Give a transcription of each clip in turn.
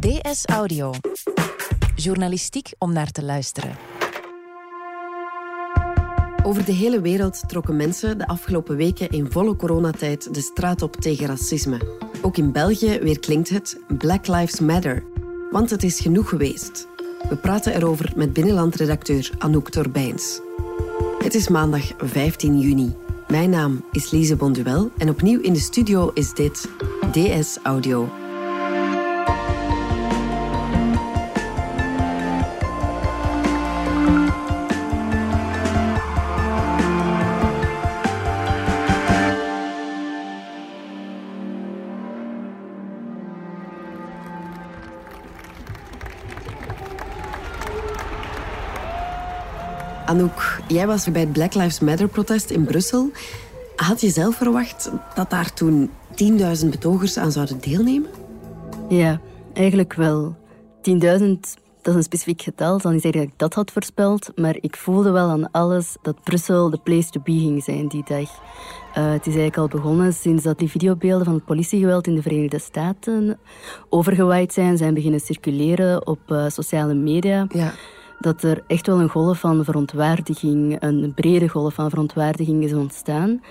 DS Audio. Journalistiek om naar te luisteren. Over de hele wereld trokken mensen de afgelopen weken in volle coronatijd de straat op tegen racisme. Ook in België weer klinkt het Black Lives Matter. Want het is genoeg geweest. We praten erover met binnenlandredacteur Anouk Torbijns. Het is maandag 15 juni. Mijn naam is Lise Bonduel en opnieuw in de studio is dit DS Audio. Anouk, jij was bij het Black Lives Matter-protest in Brussel. Had je zelf verwacht dat daar toen 10.000 betogers aan zouden deelnemen? Ja, eigenlijk wel. 10.000, dat is een specifiek getal. Dan is eigenlijk dat ik dat had voorspeld. Maar ik voelde wel aan alles dat Brussel de place to be ging zijn die dag. Uh, het is eigenlijk al begonnen sinds dat die videobeelden van het politiegeweld in de Verenigde Staten overgewaaid zijn, zijn beginnen circuleren op uh, sociale media. Ja dat er echt wel een golf van verontwaardiging, een brede golf van verontwaardiging is ontstaan.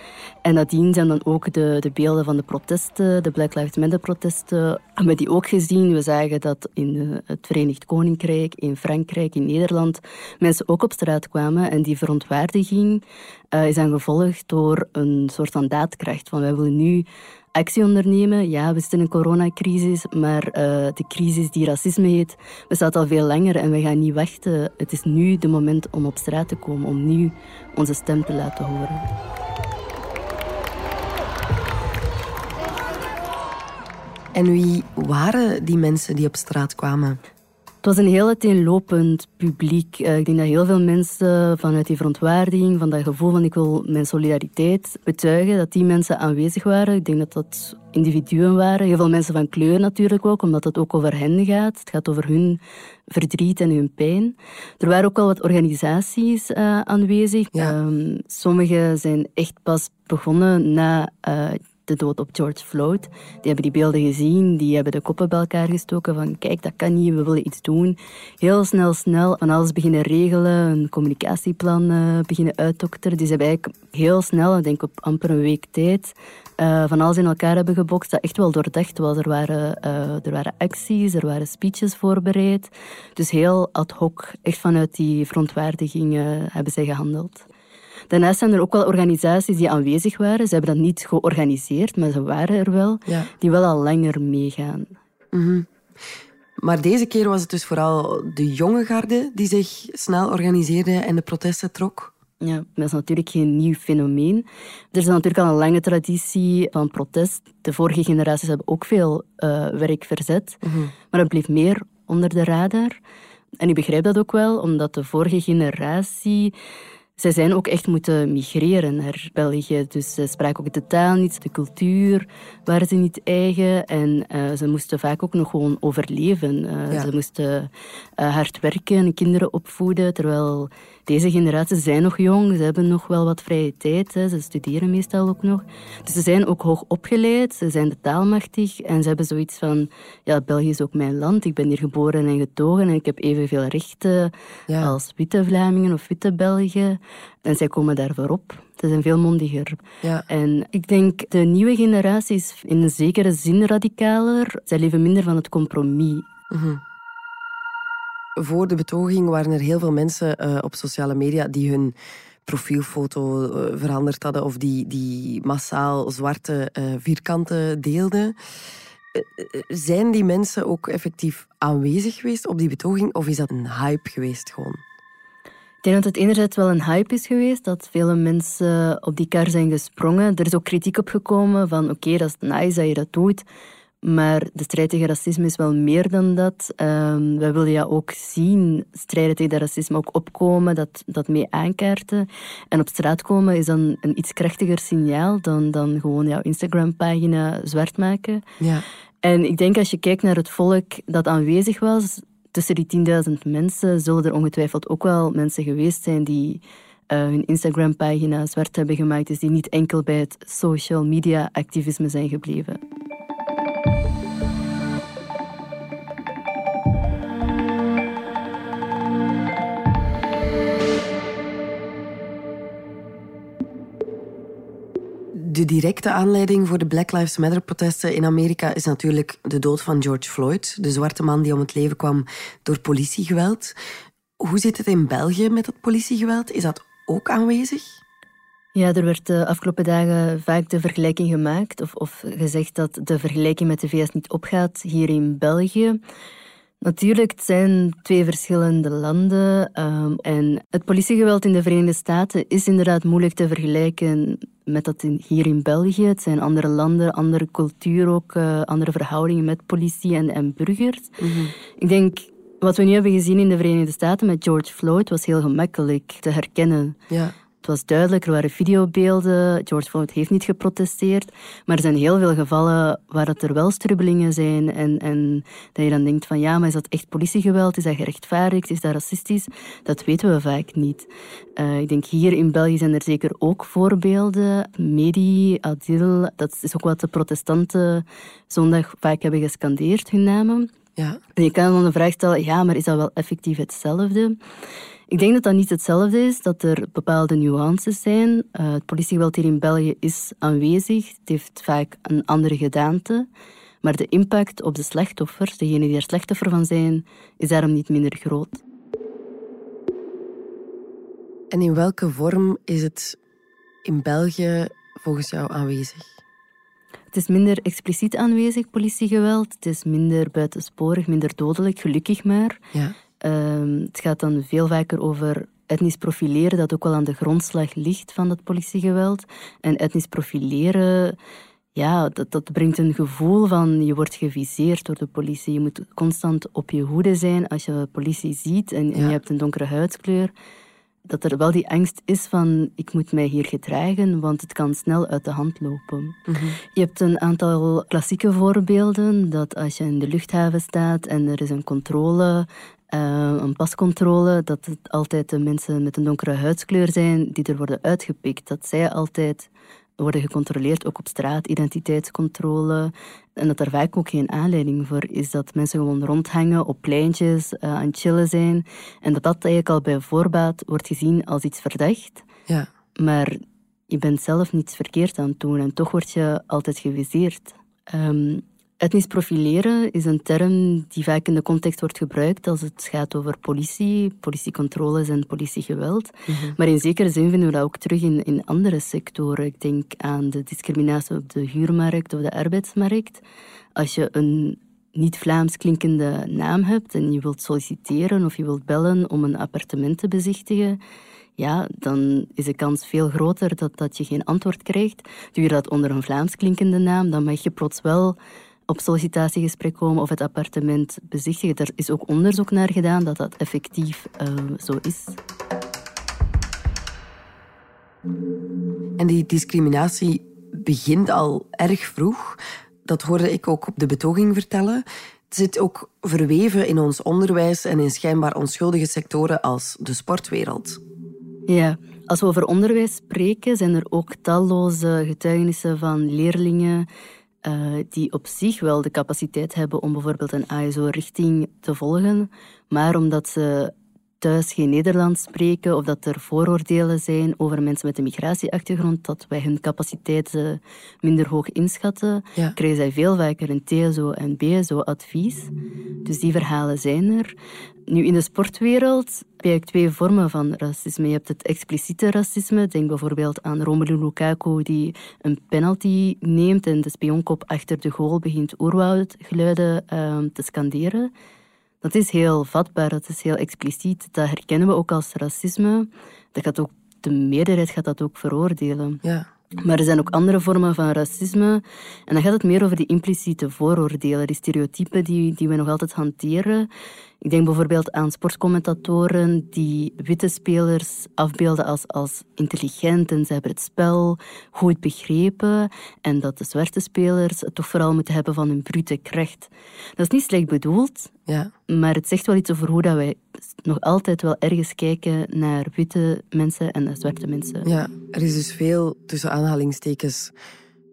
En nadien zijn dan ook de, de beelden van de protesten, de Black Lives Matter protesten, hebben die ook gezien. We zagen dat in het Verenigd Koninkrijk, in Frankrijk, in Nederland mensen ook op straat kwamen. En die verontwaardiging uh, is dan gevolgd door een soort van daadkracht. Van wij willen nu actie ondernemen. Ja, we zitten in een coronacrisis, maar uh, de crisis die racisme heet, bestaat al veel langer en we gaan niet wachten. Het is nu de moment om op straat te komen, om nu onze stem te laten horen. En wie waren die mensen die op straat kwamen? Het was een heel uiteenlopend publiek. Eh, ik denk dat heel veel mensen vanuit die verontwaardiging, van dat gevoel van ik wil mijn solidariteit betuigen, dat die mensen aanwezig waren. Ik denk dat dat individuen waren. Heel veel mensen van kleur natuurlijk ook, omdat het ook over hen gaat. Het gaat over hun verdriet en hun pijn. Er waren ook wel wat organisaties uh, aanwezig. Ja. Um, sommige zijn echt pas begonnen na uh, de dood op George Floyd. Die hebben die beelden gezien, die hebben de koppen bij elkaar gestoken van kijk, dat kan niet, we willen iets doen. Heel snel, snel van alles beginnen regelen, een communicatieplan uh, beginnen uitdokteren. Die hebben eigenlijk heel snel, ik denk op amper een week tijd, uh, van alles in elkaar hebben gebokst dat echt wel doordacht was. Er waren, uh, er waren acties, er waren speeches voorbereid. Dus heel ad hoc, echt vanuit die verontwaardiging hebben zij gehandeld. Daarnaast zijn er ook wel organisaties die aanwezig waren. Ze hebben dat niet georganiseerd, maar ze waren er wel. Ja. Die wel al langer meegaan. Mm -hmm. Maar deze keer was het dus vooral de jonge garde die zich snel organiseerde en de protesten trok. Ja, dat is natuurlijk geen nieuw fenomeen. Er is natuurlijk al een lange traditie van protest. De vorige generaties hebben ook veel uh, werk verzet. Mm -hmm. Maar het bleef meer onder de radar. En ik begrijp dat ook wel, omdat de vorige generatie zij zijn ook echt moeten migreren naar België. Dus ze spraken ook de taal niet, de cultuur waren ze niet eigen. En uh, ze moesten vaak ook nog gewoon overleven. Uh, ja. Ze moesten uh, hard werken en kinderen opvoeden. Terwijl deze generaties zijn nog jong, ze hebben nog wel wat vrije tijd. Hè. Ze studeren meestal ook nog. Dus ze zijn ook hoog opgeleid, ze zijn de taalmachtig. En ze hebben zoiets van, ja, België is ook mijn land. Ik ben hier geboren en getogen en ik heb evenveel rechten ja. als witte Vlamingen of witte Belgen. En zij komen daarvoor op. Ze zijn veel mondiger. Ja. En ik denk, de nieuwe generatie is in een zekere zin radicaler. Zij leven minder van het compromis. Mm -hmm. Voor de betoging waren er heel veel mensen uh, op sociale media die hun profielfoto uh, veranderd hadden of die, die massaal zwarte uh, vierkanten deelden. zijn die mensen ook effectief aanwezig geweest op die betoging of is dat een hype geweest gewoon? Ik denk dat het enerzijds wel een hype is geweest, dat vele mensen op die kar zijn gesprongen. Er is ook kritiek op gekomen van oké, dat is nice dat je dat doet, maar de strijd tegen racisme is wel meer dan dat. Um, wij willen ja ook zien, strijden tegen dat racisme ook opkomen, dat, dat mee aankaarten. En op straat komen is dan een iets krachtiger signaal dan, dan gewoon jouw Instagram-pagina zwart maken. Ja. En ik denk als je kijkt naar het volk dat aanwezig was, tussen die 10.000 mensen zullen er ongetwijfeld ook wel mensen geweest zijn die uh, hun Instagram-pagina zwart hebben gemaakt, dus die niet enkel bij het social media activisme zijn gebleven. De directe aanleiding voor de Black Lives Matter-protesten in Amerika is natuurlijk de dood van George Floyd, de zwarte man die om het leven kwam door politiegeweld. Hoe zit het in België met dat politiegeweld? Is dat ook aanwezig? Ja, er werd de afgelopen dagen vaak de vergelijking gemaakt of, of gezegd dat de vergelijking met de VS niet opgaat hier in België. Natuurlijk, het zijn twee verschillende landen. Um, en het politiegeweld in de Verenigde Staten is inderdaad moeilijk te vergelijken met dat in, hier in België. Het zijn andere landen, andere cultuur ook, uh, andere verhoudingen met politie en, en burgers. Mm -hmm. Ik denk, wat we nu hebben gezien in de Verenigde Staten met George Floyd was heel gemakkelijk te herkennen. Ja. Het was duidelijk, er waren videobeelden. George Floyd heeft niet geprotesteerd. Maar er zijn heel veel gevallen waar het er wel strubbelingen zijn. En, en dat je dan denkt van ja, maar is dat echt politiegeweld? Is dat gerechtvaardigd? Is dat racistisch? Dat weten we vaak niet. Uh, ik denk hier in België zijn er zeker ook voorbeelden. Medi, Adil, dat is ook wat de protestanten zondag vaak hebben gescandeerd, hun namen. Ja. En je kan dan de vraag stellen, ja, maar is dat wel effectief hetzelfde? Ik denk dat dat niet hetzelfde is, dat er bepaalde nuances zijn. Uh, het politiegeweld hier in België is aanwezig. Het heeft vaak een andere gedaante. Maar de impact op de slachtoffers, degenen die er slachtoffer van zijn, is daarom niet minder groot. En in welke vorm is het in België volgens jou aanwezig? Het is minder expliciet aanwezig, politiegeweld. Het is minder buitensporig, minder dodelijk, gelukkig maar. Ja. Uh, het gaat dan veel vaker over etnisch profileren, dat ook wel aan de grondslag ligt van dat politiegeweld. En etnisch profileren, ja, dat, dat brengt een gevoel van je wordt geviseerd door de politie. Je moet constant op je hoede zijn als je politie ziet en, en je hebt een donkere huidskleur dat er wel die angst is van ik moet mij hier gedragen, want het kan snel uit de hand lopen. Mhm. Je hebt een aantal klassieke voorbeelden dat als je in de luchthaven staat en er is een controle, uh, een pascontrole, dat het altijd de mensen met een donkere huidskleur zijn die er worden uitgepikt. Dat zij altijd worden gecontroleerd, ook op straat, identiteitscontrole. En dat er vaak ook geen aanleiding voor is dat mensen gewoon rondhangen op pleintjes, uh, aan het chillen zijn. En dat dat eigenlijk al bij voorbaat wordt gezien als iets verdacht. Ja. Maar je bent zelf niets verkeerd aan het doen en toch word je altijd geviseerd. Um, Etnisch profileren is een term die vaak in de context wordt gebruikt als het gaat over politie, politiecontroles en politiegeweld. Mhm. Maar in zekere zin vinden we dat ook terug in, in andere sectoren. Ik denk aan de discriminatie op de huurmarkt of de arbeidsmarkt. Als je een niet-Vlaams klinkende naam hebt en je wilt solliciteren of je wilt bellen om een appartement te bezichtigen, ja, dan is de kans veel groter dat, dat je geen antwoord krijgt. Doe je dat onder een Vlaams klinkende naam, dan mag je plots wel op sollicitatiegesprek komen of het appartement bezichtigen. Er is ook onderzoek naar gedaan dat dat effectief uh, zo is. En die discriminatie begint al erg vroeg. Dat hoorde ik ook op de betoging vertellen. Het zit ook verweven in ons onderwijs en in schijnbaar onschuldige sectoren als de sportwereld. Ja, als we over onderwijs spreken, zijn er ook talloze getuigenissen van leerlingen uh, die op zich wel de capaciteit hebben om bijvoorbeeld een ASO-richting te volgen, maar omdat ze thuis geen Nederlands spreken of dat er vooroordelen zijn over mensen met een migratieachtergrond, dat wij hun capaciteiten minder hoog inschatten, krijgen zij veel vaker een TSO- en BSO-advies. Dus die verhalen zijn er. Nu, in de sportwereld heb je twee vormen van racisme. Je hebt het expliciete racisme. Denk bijvoorbeeld aan Romelu Lukaku die een penalty neemt en de spionkop achter de goal begint oerwoudgeluiden uh, te scanderen. Dat is heel vatbaar, dat is heel expliciet. Dat herkennen we ook als racisme. Dat gaat ook, de meerderheid gaat dat ook veroordelen. Ja. Maar er zijn ook andere vormen van racisme. En dan gaat het meer over die impliciete vooroordelen, die stereotypen die, die we nog altijd hanteren. Ik denk bijvoorbeeld aan sportcommentatoren die witte spelers afbeelden als, als intelligent en ze hebben het spel goed begrepen. En dat de zwarte spelers het toch vooral moeten hebben van een brute kracht. Dat is niet slecht bedoeld, ja. maar het zegt wel iets over hoe dat wij nog altijd wel ergens kijken naar witte mensen en naar zwarte mensen. Ja, er is dus veel tussen aanhalingstekens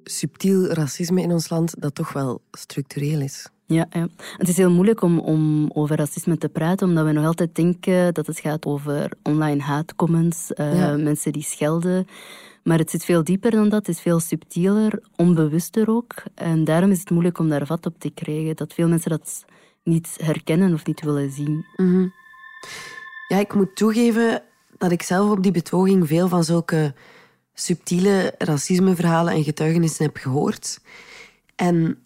subtiel racisme in ons land dat toch wel structureel is. Ja, ja, het is heel moeilijk om, om over racisme te praten, omdat we nog altijd denken dat het gaat over online haatcomments, uh, mensen die schelden. Maar het zit veel dieper dan dat, het is veel subtieler, onbewuster ook. En daarom is het moeilijk om daar vat op te krijgen, dat veel mensen dat niet herkennen of niet willen zien. Mhm. Ja, ik moet toegeven dat ik zelf op die betoging veel van zulke subtiele racismeverhalen en getuigenissen heb gehoord. En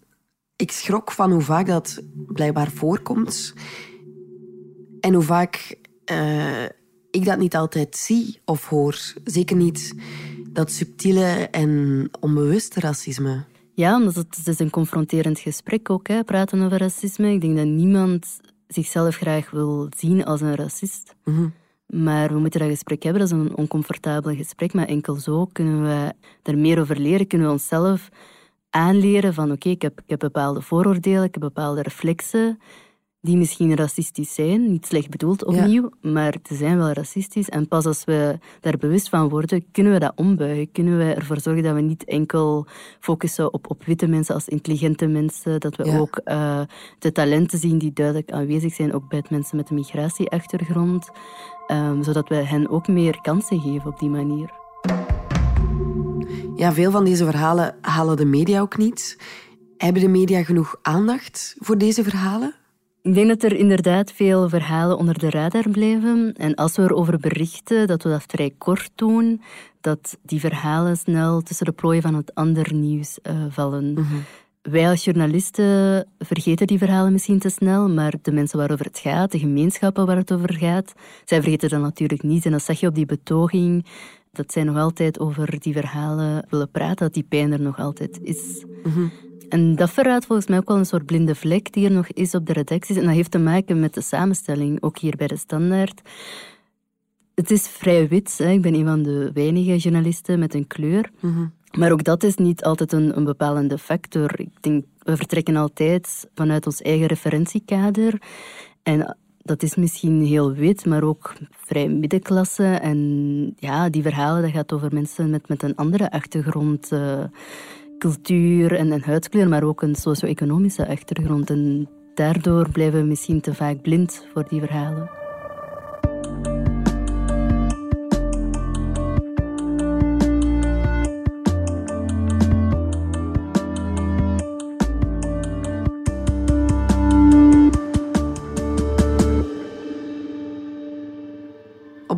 ik schrok van hoe vaak dat blijkbaar voorkomt. En hoe vaak uh, ik dat niet altijd zie of hoor. Zeker niet dat subtiele en onbewuste racisme. Ja, omdat het, het is een confronterend gesprek ook, hè, praten over racisme. Ik denk dat niemand zichzelf graag wil zien als een racist. Mm Maar we moeten dat gesprek hebben. Dat is een oncomfortabel gesprek. Maar enkel zo kunnen we er meer over leren. Kunnen we onszelf aanleren van oké, ik, heb, ik heb bepaalde vooroordelen, ik heb bepaalde reflexen die misschien racistisch zijn, niet slecht bedoeld opnieuw, maar ze zijn wel racistisch. En pas als we daar bewust van worden, kunnen we dat ombuigen. Kunnen we ervoor zorgen dat we niet enkel focussen op, op witte mensen als intelligente mensen, dat we ook uh, de talenten zien die duidelijk aanwezig zijn, ook bij mensen met een migratieachtergrond, um, zodat we hen ook meer kansen geven op die manier. Ja, veel van deze verhalen halen de media ook niet. Hebben de media genoeg aandacht voor deze verhalen? Ik denk dat er inderdaad veel verhalen onder de radar blijven. En als we erover berichten, dat we dat vrij kort doen, dat die verhalen snel tussen de plooien van het ander nieuws uh, vallen. Mhm. Wij als journalisten vergeten die verhalen misschien te snel, maar de mensen waarover het gaat, de gemeenschappen waar het over gaat, zij vergeten dat natuurlijk niet. En dat zag je op die betoging, dat zij nog altijd over die verhalen willen praten, dat die pijn er nog altijd is. Mhm. En dat verraadt volgens mij ook wel een soort blinde vlek die er nog is op de redacties. En dat heeft te maken met de samenstelling, ook hier bij de Standaard. Het is vrij wit. Hè. Ik ben een van de weinige journalisten met een kleur. Mhm. Maar ook dat is niet altijd een, een bepalende factor. Ik denk, we vertrekken altijd vanuit ons eigen referentiekader. En dat is misschien heel wit, maar ook vrij middenklasse. En ja, die verhalen, dat gaat over mensen met, met een andere achtergrond. Uh, cultuur en, en huidskleur, maar ook een socio-economische achtergrond. En daardoor blijven we misschien te vaak blind voor die verhalen.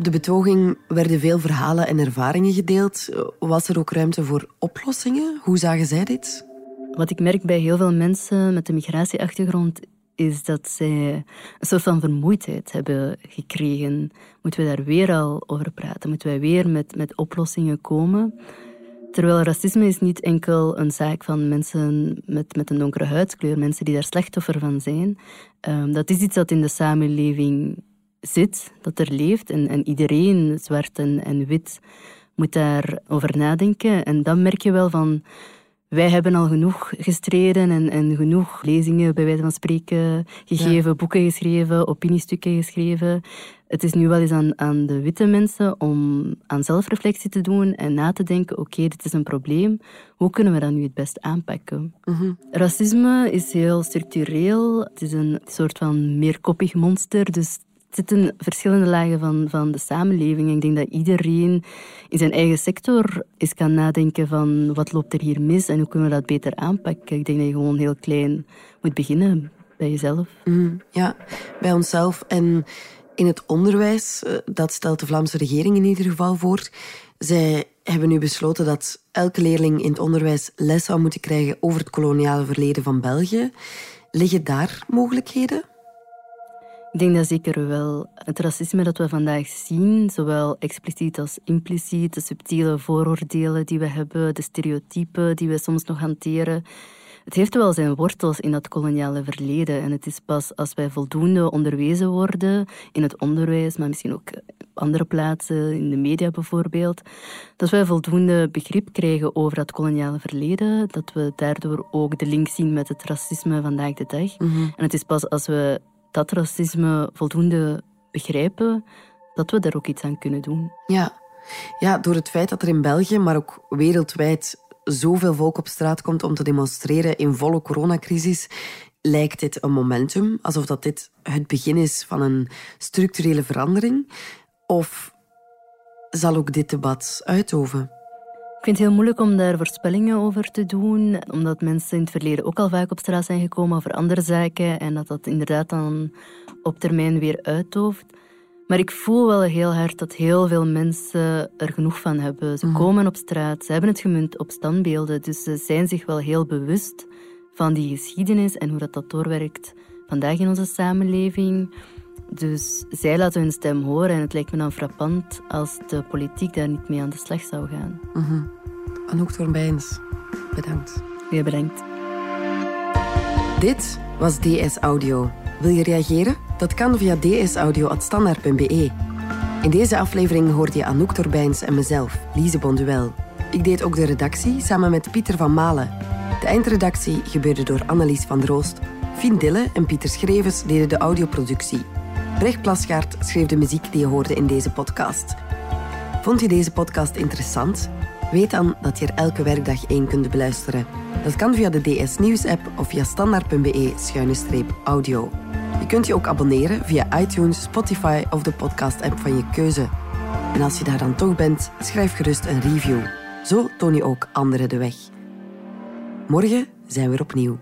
De betoging werden veel verhalen en ervaringen gedeeld. Was er ook ruimte voor oplossingen? Hoe zagen zij dit? Wat ik merk bij heel veel mensen met een migratieachtergrond is dat zij een soort van vermoeidheid hebben gekregen. Moeten we daar weer al over praten? Moeten wij weer met, met oplossingen komen? Terwijl racisme is niet enkel een zaak van mensen met, met een donkere huidskleur, mensen die daar slachtoffer van zijn. Um, dat is iets dat in de samenleving zit, dat er leeft. En, en iedereen, zwart en, en wit, moet daarover nadenken. En dan merk je wel van... Wij hebben al genoeg gestreden en, en genoeg lezingen, bij wijze van spreken, gegeven, boeken geschreven, opiniestukken geschreven. Het is nu wel eens aan, aan de witte mensen om aan zelfreflectie te doen en na te denken, oké, dit is een probleem, hoe kunnen we dat nu het best aanpakken? Mhm. Racisme is heel structureel, het is een soort van meerkoppig monster, dus zitten verschillende lagen van, van de samenleving. Ik denk dat iedereen in zijn eigen sector eens kan nadenken van wat loopt er hier mis en hoe kunnen we dat beter aanpakken. Ik denk dat je gewoon heel klein moet beginnen bij jezelf. Mm, ja, bij onszelf en in het onderwijs, eh, dat stelt de Vlaamse regering in ieder geval voor. Zij hebben nu besloten dat elke leerling in het onderwijs les zou moeten krijgen over het koloniale verleden van België. Liggen daar mogelijkheden? Ik denk dat zeker wel. Het racisme dat we vandaag zien, zowel expliciet als impliciet, de subtiele vooroordelen die we hebben, de stereotypen die we soms nog hanteren, het heeft wel zijn wortels in dat koloniale verleden. En het is pas als wij voldoende onderwezen worden, in het onderwijs, maar misschien ook op andere plaatsen, in de media bijvoorbeeld, dat wij voldoende begrip krijgen over dat koloniale verleden, dat we daardoor ook de link zien met het racisme vandaag de dag. Mhm. En het is pas als we dat racisme voldoende begrijpen, dat we daar ook iets aan kunnen doen. Ja. ja, door het feit dat er in België, maar ook wereldwijd, zoveel volk op straat komt om te demonstreren in volle coronacrisis, lijkt dit een momentum, alsof dat dit het begin is van een structurele verandering? Of zal ook dit debat uitoven? Ik vind het heel moeilijk om daar voorspellingen over te doen, omdat mensen in het verleden ook al vaak op straat zijn gekomen over andere zaken en dat dat inderdaad dan op termijn weer uitdooft. Maar ik voel wel heel hard dat heel veel mensen er genoeg van hebben. Ze mhm. komen op straat, ze hebben het gemunt op standbeelden, dus ze zijn zich wel heel bewust van die geschiedenis en hoe dat, dat doorwerkt vandaag in onze samenleving. Dus zij laten hun stem horen en het lijkt me dan frappant als de politiek daar niet mee aan de slag zou gaan. Mm Anouk Torbijns, bedankt. Ja, bedankt. Dit was DS Audio. Wil je reageren? Dat kan via dsaudio.standaard.be. In deze aflevering hoorde je Anouk Torbijns en mezelf, Lise Bonduel. Ik deed ook de redactie samen met Pieter van Malen. De eindredactie gebeurde door Annelies van Droost. Fien Dille en Pieter Schrevens deden de audioproductie. Brecht Plasgaard schreef de muziek die je hoorde in deze podcast. Vond je deze podcast interessant? Weet dan dat je er elke werkdag één kunt beluisteren. Dat kan via de DS Nieuws app of via standaard.be-audio. Je kunt je ook abonneren via iTunes, Spotify of de podcast-app van je keuze. En als je daar dan toch bent, schrijf gerust een review. Zo toon je ook anderen de weg. Morgen zijn we er opnieuw.